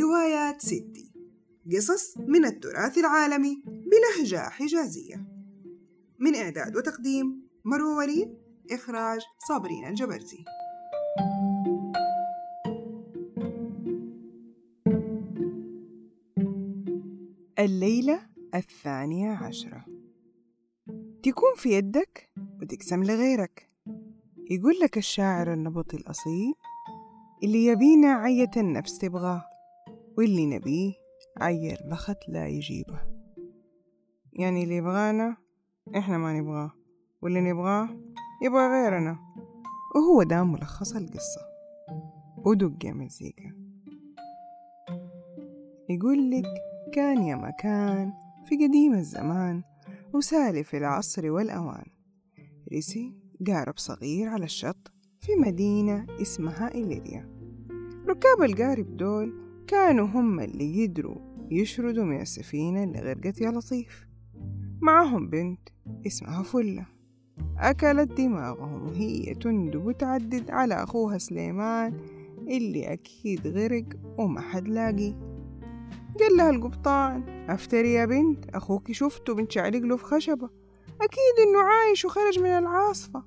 روايات ستي. قصص من التراث العالمي بلهجة حجازية. من إعداد وتقديم مروة وليد إخراج صابرين الجبرتي الليلة الثانية عشرة. تكون في يدك وتقسم لغيرك. يقول لك الشاعر النبطي الأصيل اللي يبينا عية النفس تبغاه. واللي نبيه عي البخت لا يجيبه. يعني اللي يبغانا إحنا ما نبغاه واللي نبغاه يبغى غيرنا. وهو ده ملخص القصة. ودق يا مزيكا. يقول لك كان يا مكان في قديم الزمان وسالف العصر والأوان. رسي قارب صغير على الشط في مدينة اسمها إليريا. ركاب القارب دول كانوا هم اللي يدروا يشردوا من السفينة اللي غرقت يا لطيف. معهم بنت اسمها فلة. أكلت دماغهم وهي تندب وتعدد على أخوها سليمان اللي أكيد غرق وما حد لاقي. قال لها القبطان أفتري يا بنت أخوك شفته بنشعلق له في خشبة. أكيد إنه عايش وخرج من العاصفة.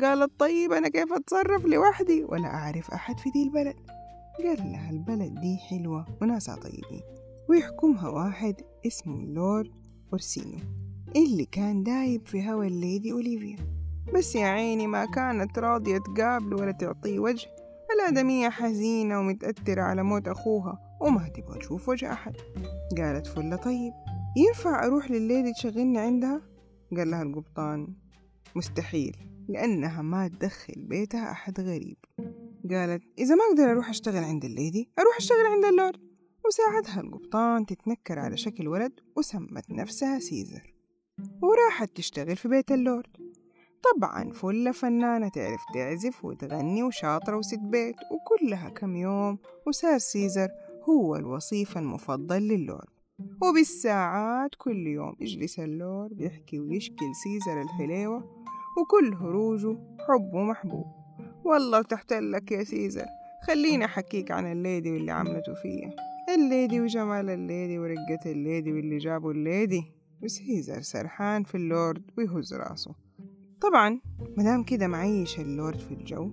قالت طيب أنا كيف أتصرف لوحدي؟ ولا أعرف أحد في دي البلد. قال لها البلد دي حلوة وناسها طيبين. ويحكمها واحد اسمه اللورد أورسينو اللي كان دايب في هوى الليدي أوليفيا. بس يا عيني ما كانت راضية تقابله ولا تعطيه وجه. الآدمية حزينة ومتأثرة على موت أخوها وما تبغى تشوف وجه أحد. قالت فلة طيب ينفع أروح لليدي تشغلني عندها؟ قال لها القبطان مستحيل لأنها ما تدخل بيتها أحد غريب. قالت إذا ما أقدر أروح أشتغل عند الليدي أروح أشتغل عند اللورد. وساعدها القبطان تتنكر على شكل ولد وسمت نفسها سيزر. وراحت تشتغل في بيت اللورد. طبعا فلة فنانة تعرف تعزف وتغني وشاطرة وست بيت وكلها كم يوم وصار سيزر هو الوصيف المفضل للورد. وبالساعات كل يوم يجلس اللورد يحكي ويشكي لسيزر الحليوة وكل هروجه حب ومحبوب والله تحتلك يا سيزر. خليني أحكيك عن الليدي واللي عملته فيا. الليدي وجمال الليدي ورقة الليدي واللي جابوا الليدي. وسيزر سرحان في اللورد ويهز راسه. طبعا مدام كده معيش اللورد في الجو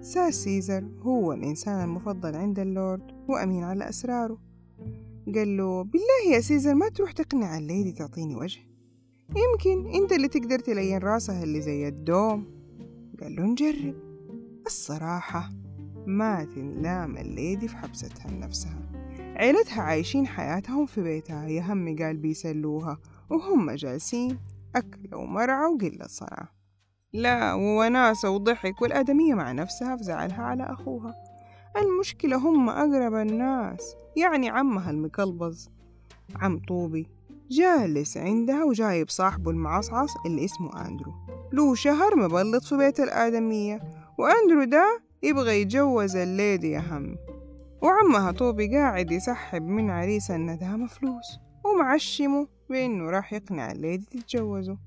صار سيزر هو الإنسان المفضل عند اللورد وأمين على أسراره. قال له بالله يا سيزر ما تروح تقنع الليدي تعطيني وجه. يمكن أنت اللي تقدر تلين راسها اللي زي الدوم. قال له نجرب. الصراحة ما تنلام الليدي في حبستها لنفسها. عيلتها عايشين حياتهم في بيتها يا هم قال بيسلوها وهم جالسين أكلة ومرعى وقلة صنعة لا ووناسة وضحك والآدمية مع نفسها في زعلها على أخوها. المشكلة هم أقرب الناس يعني عمها المكلبز عم طوبي جالس عندها وجايب صاحبه المعصعص اللي اسمه أندرو. له شهر مبلط في بيت الآدمية وأندرو ده يبغى يتجوز الليدي يا هم. وعمها طوبي قاعد يسحب من عريس الندامة فلوس ومعشمه بإنه راح يقنع الليدي تتجوزه.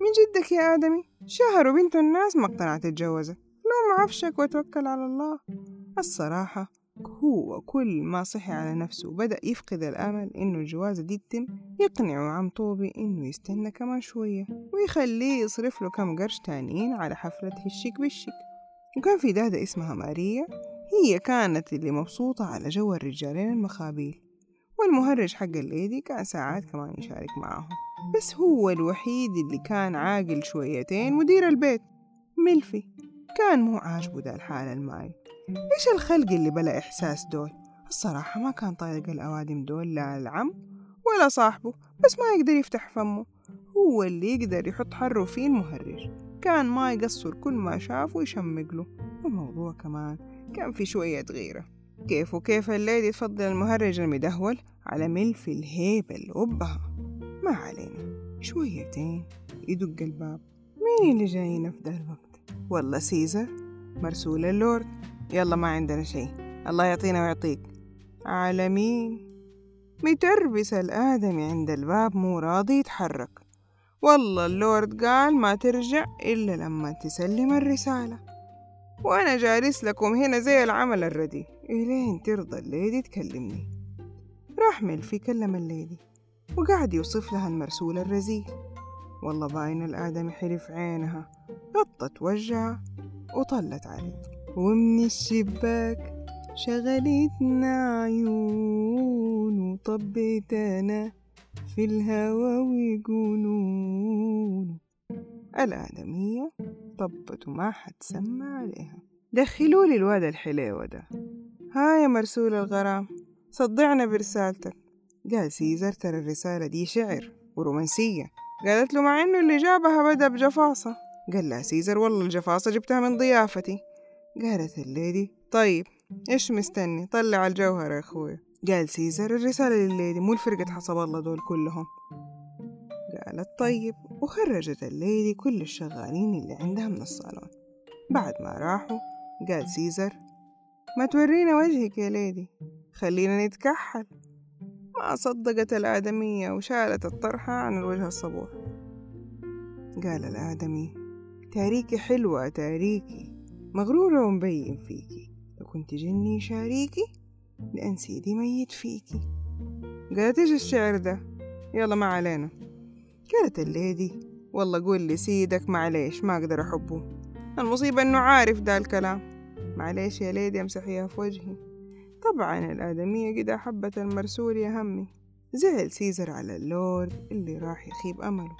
من جدك يا آدمي شهر وبنت الناس ما اقتنعت تتجوزك لو معفشك وتوكل على الله. الصراحة هو كل ما صحي على نفسه وبدأ يفقد الأمل إنه الجوازة دي تتم يقنعه عم طوبي إنه يستنى كمان شوية ويخليه يصرف له كم قرش تانيين على حفلة هشيك بالشيك وكان في دادة اسمها ماريا هي كانت اللي مبسوطة على جو الرجالين المخابيل. والمهرج حق الليدي كان ساعات كمان يشارك معاهم. بس هو الوحيد اللي كان عاقل شويتين مدير البيت ملفي كان مو عاجبه دا الحالة الماي. إيش الخلق اللي بلا إحساس دول؟ الصراحة ما كان طايق الأوادم دول لا العم ولا صاحبه بس ما يقدر يفتح فمه. هو اللي يقدر يحط حره فيه المهرج. كان ما يقصر كل ما شاف ويشمق له والموضوع كمان كان في شوية غيرة كيف وكيف الليدي؟ تفضل المهرج المدهول على ملف الهيبة أبها ما علينا. شويتين. يدق الباب. مين اللي جاينا في ده الوقت؟ والله سيزر. مرسول اللورد. يلا ما عندنا شيء. الله يعطينا ويعطيك. على مين؟ متربس الآدمي عند الباب مو راضي يتحرك. والله اللورد قال ما ترجع إلا لما تسلم الرسالة. وأنا جالس لكم هنا زي العمل الردي. إلين ترضى الليدي تكلمني. راح ملفي كلم الليدي وقعد يوصف لها المرسول الرزيه والله باين الآدمي حلف عينها. غطت وجهها وطلت عليه. ومن الشباك شغلتنا عيون وطبيت أنا في الهوى ويقولون الآدمية طبت وما سمع عليها. دخلوا لي الواد الحليوة ده. ها يا مرسول الغرام صدعنا برسالتك. قال سيزر ترى الرسالة دي شعر ورومانسية. قالت له مع إنه اللي جابها بدأ بجفاصة. قال لها سيزر والله الجفاصة جبتها من ضيافتي. قالت الليدي طيب إيش مستني؟ طلع الجوهر يا أخوي. قال سيزر الرسالة لليدي مو لفرقة حسب الله دول كلهم. قالت طيب وخرجت الليدي كل الشغالين اللي عندها من الصالون. بعد ما راحوا قال سيزر ما تورينا وجهك يا ليدي خلينا نتكحل. ما صدقت الآدمية وشالت الطرحة عن الوجه الصبوح قال الآدمي تاريكي حلوة تاريكي مغرورة ومبين فيكي. لو كنت جني شاريكي لأن سيدي ميت فيكي. قالت إيش الشعر ده؟ يلا ما علينا. قالت الليدي والله قول سيدك معليش ما أقدر أحبه. المصيبة إنه عارف ده الكلام. معليش يا ليدي أمسحيها في وجهي. طبعا الآدمية قد حبت المرسول يا همي. زعل سيزر على اللورد اللي راح يخيب أمله.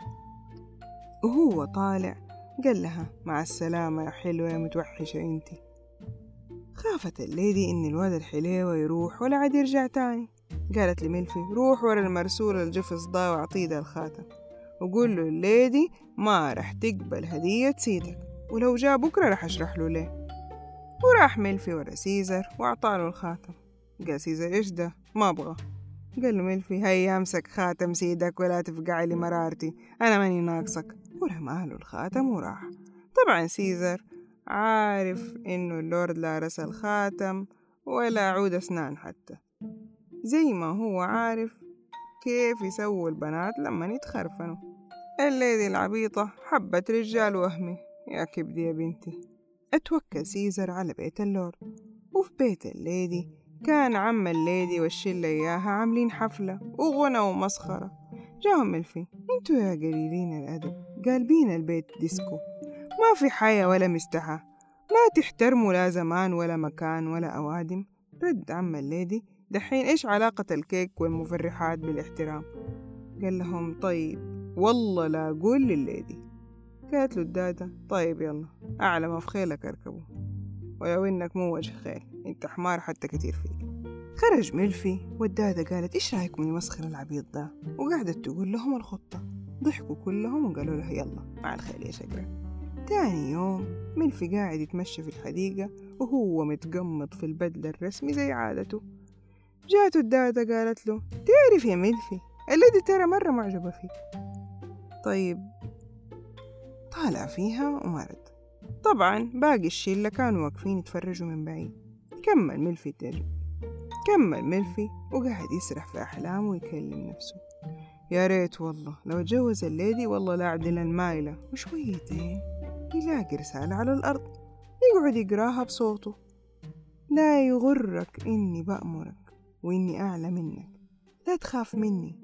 وهو طالع قال لها مع السلامة يا حلوة يا متوحشة أنتي. خافت الليدي إن الواد الحليوة يروح ولا عاد يرجع تاني. قالت لملفي روح ورا المرسول الجفص ده واعطيه ده الخاتم. وقول له الليدي ما رح تقبل هدية سيدك ولو جاء بكرة رح أشرح له ليه. وراح ملفي ورا سيزر وأعطاله الخاتم. قال سيزر إيش ده؟ ما أبغى. قال له ملفي هيا أمسك خاتم سيدك ولا تفقع لي مرارتي أنا ماني ناقصك. ورمى له الخاتم وراح. طبعا سيزر عارف إنه اللورد لا رسل خاتم ولا عود أسنان حتى. زي ما هو عارف كيف يسووا البنات لما يتخرفنوا. الليدي العبيطة حبت رجال وهمي. يا كبدي يا بنتي أتوكل سيزر على بيت اللورد. وفي بيت الليدي كان عم الليدي والشلة إياها عاملين حفلة وغنى ومسخرة. جاهم ملفي أنتوا يا قليلين الأدب قالبين البيت ديسكو. ما في حياة ولا مستحى ما تحترموا لا زمان ولا مكان ولا أوادم. رد عم الليدي. دحين إيش علاقة الكيك والمفرحات بالاحترام؟ قال لهم طيب والله لا أقول لليدي قالت له الدادة طيب يلا أعلى ما في خيلك أركبه. ولو إنك مو وجه خيل إنت حمار حتى كتير فيك خرج ملفي والدادة قالت إيش رأيكم يمسخر العبيط ده؟ وقعدت تقول لهم الخطة. ضحكوا كلهم وقالوا لها يلا مع الخيل يا شقرة تاني يوم ملفي قاعد يتمشى في الحديقة وهو متقمط في البدلة الرسمي زي عادته. جاته الدادة قالت له تعرف يا ملفي الليدي ترى مرة معجبة فيك طيب طالع فيها وما رد طبعا باقي الشلة كانوا واقفين يتفرجوا من بعيد. كمل ملفي الترجم كمل ملفي وقعد يسرح في أحلامه ويكلم نفسه. يا ريت والله لو اتجوز الليدي والله لا أعدل المايلة. وشويتين يلاقي رسالة على الأرض. يقعد يقراها بصوته. لا يغرك إني بأمرك وإني أعلى منك. لا تخاف مني.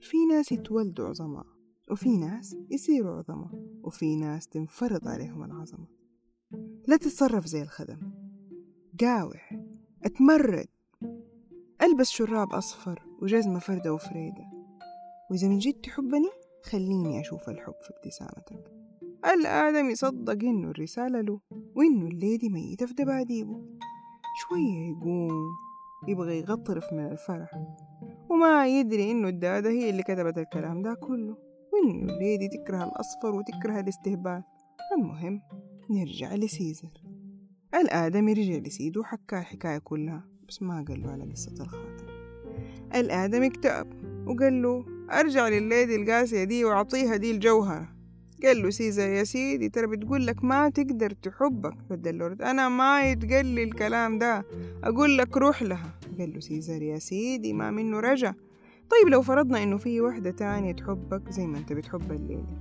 في ناس يتولدوا عظماء وفي ناس يصيروا عظماء وفي ناس تنفرض عليهم العظمة. لا تتصرف زي الخدم. قاوح. اتمرد. ألبس شراب أصفر وجزمة فردة وفريدة. وإذا من جد تحبني خليني أشوف الحب في ابتسامتك. الآدم يصدق إنه الرسالة له وإنه الليدي ميتة في دباديبه. شوية يقوم يبغى يغطرف من الفرح وما يدري إنه الدادة هي اللي كتبت الكلام ده كله وإنه الليدي تكره الأصفر وتكره الاستهبال. المهم نرجع لسيزر. الآدمي رجع لسيده وحكى الحكاية كلها بس ما قال له على قصة الخاتم. الآدمي اكتئب وقال له أرجع لليدي القاسية دي وأعطيها دي الجوهرة. قال له سيزر يا سيدي ترى بتقول لك ما تقدر تحبك. رد اللورد أنا ما يتقال لي الكلام ده. أقول لك روح لها. قال له سيزر يا سيدي ما منه رجا طيب لو فرضنا إنه في وحدة تانية تحبك زي ما أنت بتحب الليدي.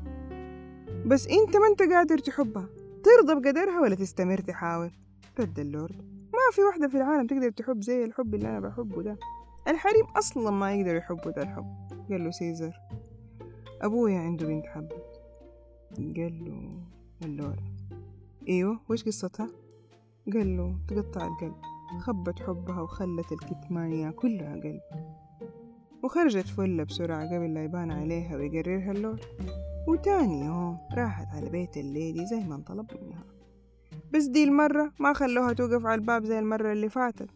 بس أنت ما أنت قادر تحبها. ترضى بقدرها ولا تستمر تحاول؟ رد اللورد ما في وحدة في العالم تقدر تحب زي الحب اللي أنا بحبه ده. الحريم أصلا ما يقدر يحبوا ده الحب. قال له سيزر أبويا عنده بنت حبت قال له اللورد أيوه وش قصتها؟ قال له تقطع القلب. خبت حبها وخلت الكتمان ياكلها قلب. وخرجت فلة بسرعة قبل لا يبان عليها ويقررها اللورد وتاني يوم راحت على بيت الليدي زي ما انطلب منها. بس دي المرة ما خلوها توقف على الباب زي المرة اللي فاتت.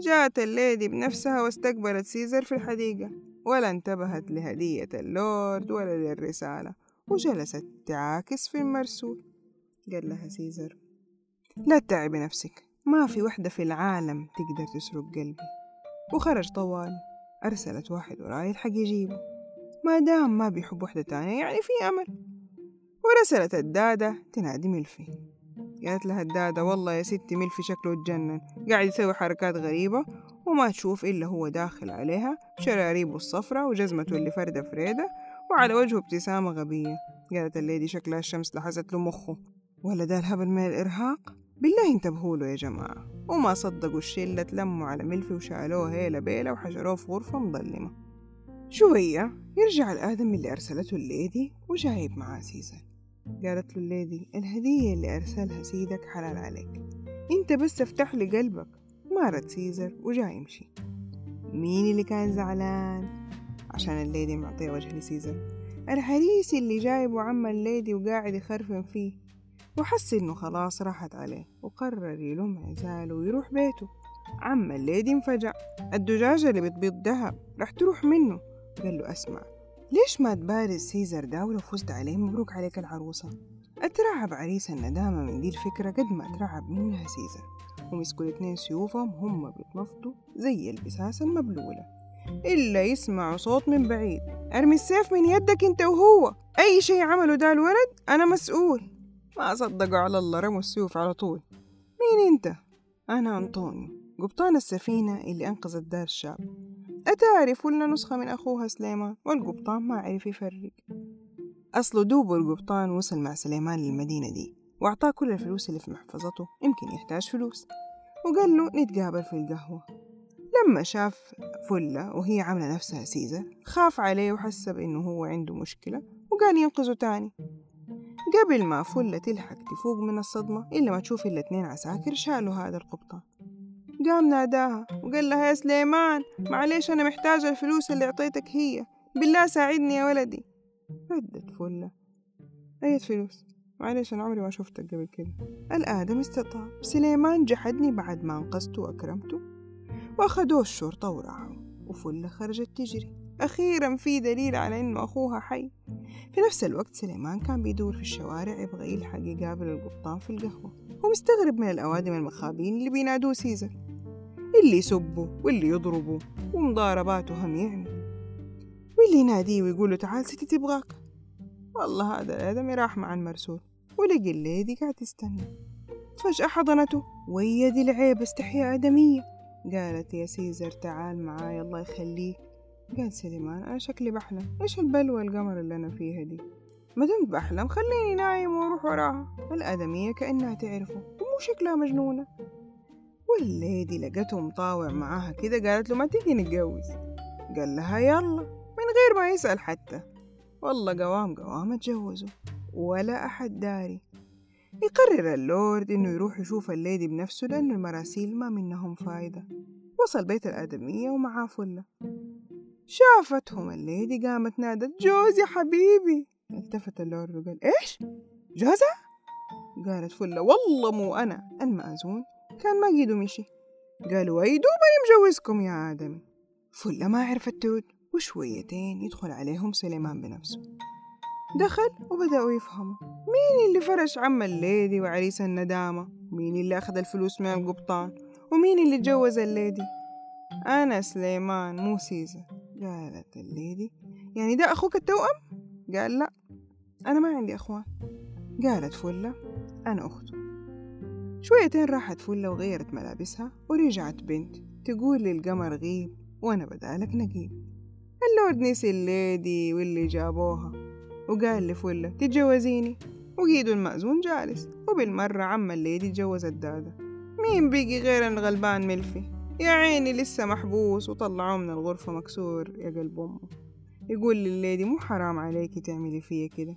جاءت الليدي بنفسها واستقبلت سيزر في الحديقة. ولا انتبهت لهدية اللورد ولا للرسالة. وجلست تعاكس في المرسول. قال لها سيزر لا تتعبي نفسك ما في وحدة في العالم تقدر تسرق قلبي. وخرج طوالي أرسلت واحد وراي يلحق يجيبه. ما دام ما بيحب وحدة تانية يعني في أمل. ورسلت الدادة تنادي ملفي قالت لها الدادة والله يا ستي ملفي شكله اتجنن قاعد يسوي حركات غريبة وما تشوف إلا هو داخل عليها بشراريبه الصفرة وجزمته اللي فردة فريدة وعلى وجهه ابتسامة غبية. قالت الليدي شكلها الشمس لحست له مخه ولا ده الهبل من الإرهاق؟ بالله انتبهوا له يا جماعة. وما صدقوا الشلة تلموا على ملفي وشالوه هيلة بيلة وحشروه في غرفة مظلمة. شوية يرجع الآدم اللي أرسلته الليدي وجايب معاه سيزر قالت له الليدي الهدية اللي أرسلها سيدك حلال عليك. أنت بس افتح لي قلبك. ما رد سيزر وجا يمشي. مين اللي كان زعلان؟ عشان الليدي معطيه وجه لسيزر الحريس اللي جايبه عم الليدي وقاعد يخرفن فيه. وحس إنه خلاص راحت عليه وقرر يلم عزاله ويروح بيته. عم الليدي انفجع. الدجاجة اللي بتبيض دهب رح تروح منه. قال له أسمع ليش ما تبارز سيزر ده ولو فزت عليه مبروك عليك العروسة؟ أترعب عريس الندامة من دي الفكرة قد ما أترعب منها سيزر. ومسكوا الاتنين سيوفهم هم بيتنفضوا زي البساسة المبلولة. إلا يسمعوا صوت من بعيد. أرمي السيف من يدك أنت وهو. أي شيء عمله ده الولد؟ أنا مسؤول. ما صدقوا على الله رموا السيوف على طول. مين أنت؟ أنا أنطونيو قبطان السفينة اللي أنقذت دار الشعب. أتعرف ولا نسخة من أخوها سليمان؟ والقبطان ما عرف يفرق. أصله دوب القبطان وصل مع سليمان للمدينة دي وأعطاه كل الفلوس اللي في محفظته يمكن يحتاج فلوس. وقال له نتقابل في القهوة. لما شاف فلة وهي عاملة نفسها سيزر خاف عليه وحس بإنه هو عنده مشكلة وقال ينقذه تاني. قبل ما فلة تلحق تفوق من الصدمة إلا ما تشوف إلا اتنين عساكر شالوا هذا القبطان قام ناداها وقال لها يا سليمان معليش أنا محتاجة الفلوس اللي أعطيتك هي. بالله ساعدني يا ولدي. ردت فلة. أي فلوس؟ معليش أنا عمري ما شفتك قبل كده. الآدم استطاع. سليمان جحدني بعد ما أنقذته وأكرمته. وأخدوه الشرطة وراحوا وفلة خرجت تجري. أخيرا في دليل على إنه أخوها حي. في نفس الوقت سليمان كان بيدور في الشوارع يبغى يلحق يقابل القبطان في القهوة ومستغرب من الأوادم المخابيل اللي بينادوه سيزر. اللي يسبوا واللي يضربوا ومضارباته هم يعمل واللي يناديه ويقول له تعال ستي تبغاك. والله هذا الآدمي راح مع المرسول ولقي الليدي قاعد تستنى فجأة حضنته ويدي العيب استحياء آدمية. قالت يا سيزر تعال معاي الله يخليك. قال سليمان أنا شكلي بحلم. إيش البلوى القمر اللي أنا فيها دي؟ ما دمت بحلم. خليني نايم وأروح وراها. الآدمية كأنها تعرفه ومو شكلها مجنونة. والليدي لقته مطاوع معاها كده قالت له ما تيجي نتجوز. قال لها يلا. من غير ما يسأل حتى. والله قوام قوام اتجوزوا. ولا أحد داري. يقرر اللورد إنه يروح يشوف الليدي بنفسه لأنه المراسيل ما منهم فايدة. وصل بيت الآدمية ومعاه فلة. شافتهم الليدي قامت نادت جوز يا حبيبي! التفت اللورد وقال إيش؟ جوزها؟ قالت فلة والله مو أنا. المأذون كان ما قيدو مشي قالوا أي دوبني مجوزكم يا آدمي. فلة ما عرفت ترد وشويتين يدخل عليهم سليمان بنفسه. دخل وبدأوا يفهموا. مين اللي فرش عم الليدي وعريس الندامة؟ مين اللي أخذ الفلوس من القبطان؟ ومين اللي تجوز الليدي؟ أنا سليمان مو سيزر قالت الليدي يعني ده أخوك التوأم؟ قال لا أنا ما عندي أخوان. قالت فلة أنا أخته. شويتين راحت فلة وغيرت ملابسها ورجعت بنت. تقول للقمر غيب وأنا بدالك نقيب. اللورد نسي الليدي واللي جابوها. وقال لفلة تتجوزيني. وقيدوا المأذون جالس وبالمرة عم الليدي تجوز الدادة. مين بيجي غير الغلبان ملفي؟ يا عيني لسه محبوس وطلعوه من الغرفة مكسور يا قلب أمه. يقول لليدي مو حرام عليكي تعملي فيا كده.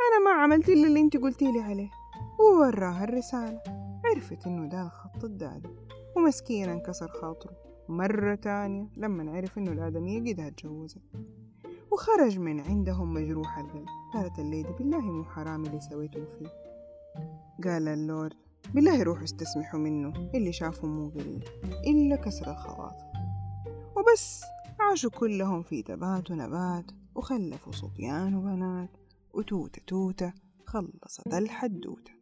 أنا ما عملت إلا اللي أنت قلتي لي عليه. ووراها الرسالة. عرفت إنه ده الخط الدادي ومسكينة انكسر خاطره. مرة تانية لما عرف إنه الآدمية قدها اتجوزت. وخرج من عندهم مجروح القلب قالت الليدي بالله مو حرام اللي سويته فيه. قال اللورد بالله روحوا استسمحوا منه. اللي شافوا مو قليل إلا كسر الخواطر. وبس عاشوا كلهم في تبات ونبات وخلفوا صبيان وبنات. وتوتة توتة خلصت الحدوتة.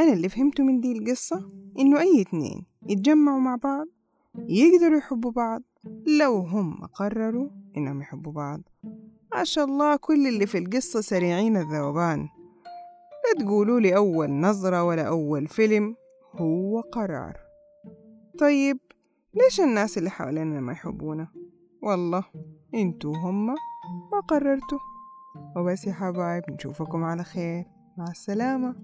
أنا اللي فهمته من دي القصة؟ إنه أي اتنين يتجمعوا مع بعض يقدروا يحبوا بعض لو هم قرروا إنهم يحبوا بعض. ما شاء الله كل اللي في القصة سريعين الذوبان. لا تقولوا لي أول نظرة ولا أول فيلم هو قرار. طيب ليش الناس اللي حوالينا ما يحبونا والله انتو هما ما قررتوا. وبس يا حبايب نشوفكم على خير. مع السلامة.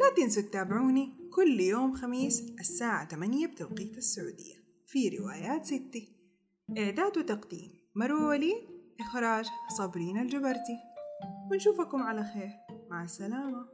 لا تنسوا تتابعوني كل يوم خميس الساعة 8 بتوقيت السعودية في روايات ستي. إعداد وتقديم مروة وليد إخراج صابرين الجبرتي. ونشوفكم على خير. مع السلامة.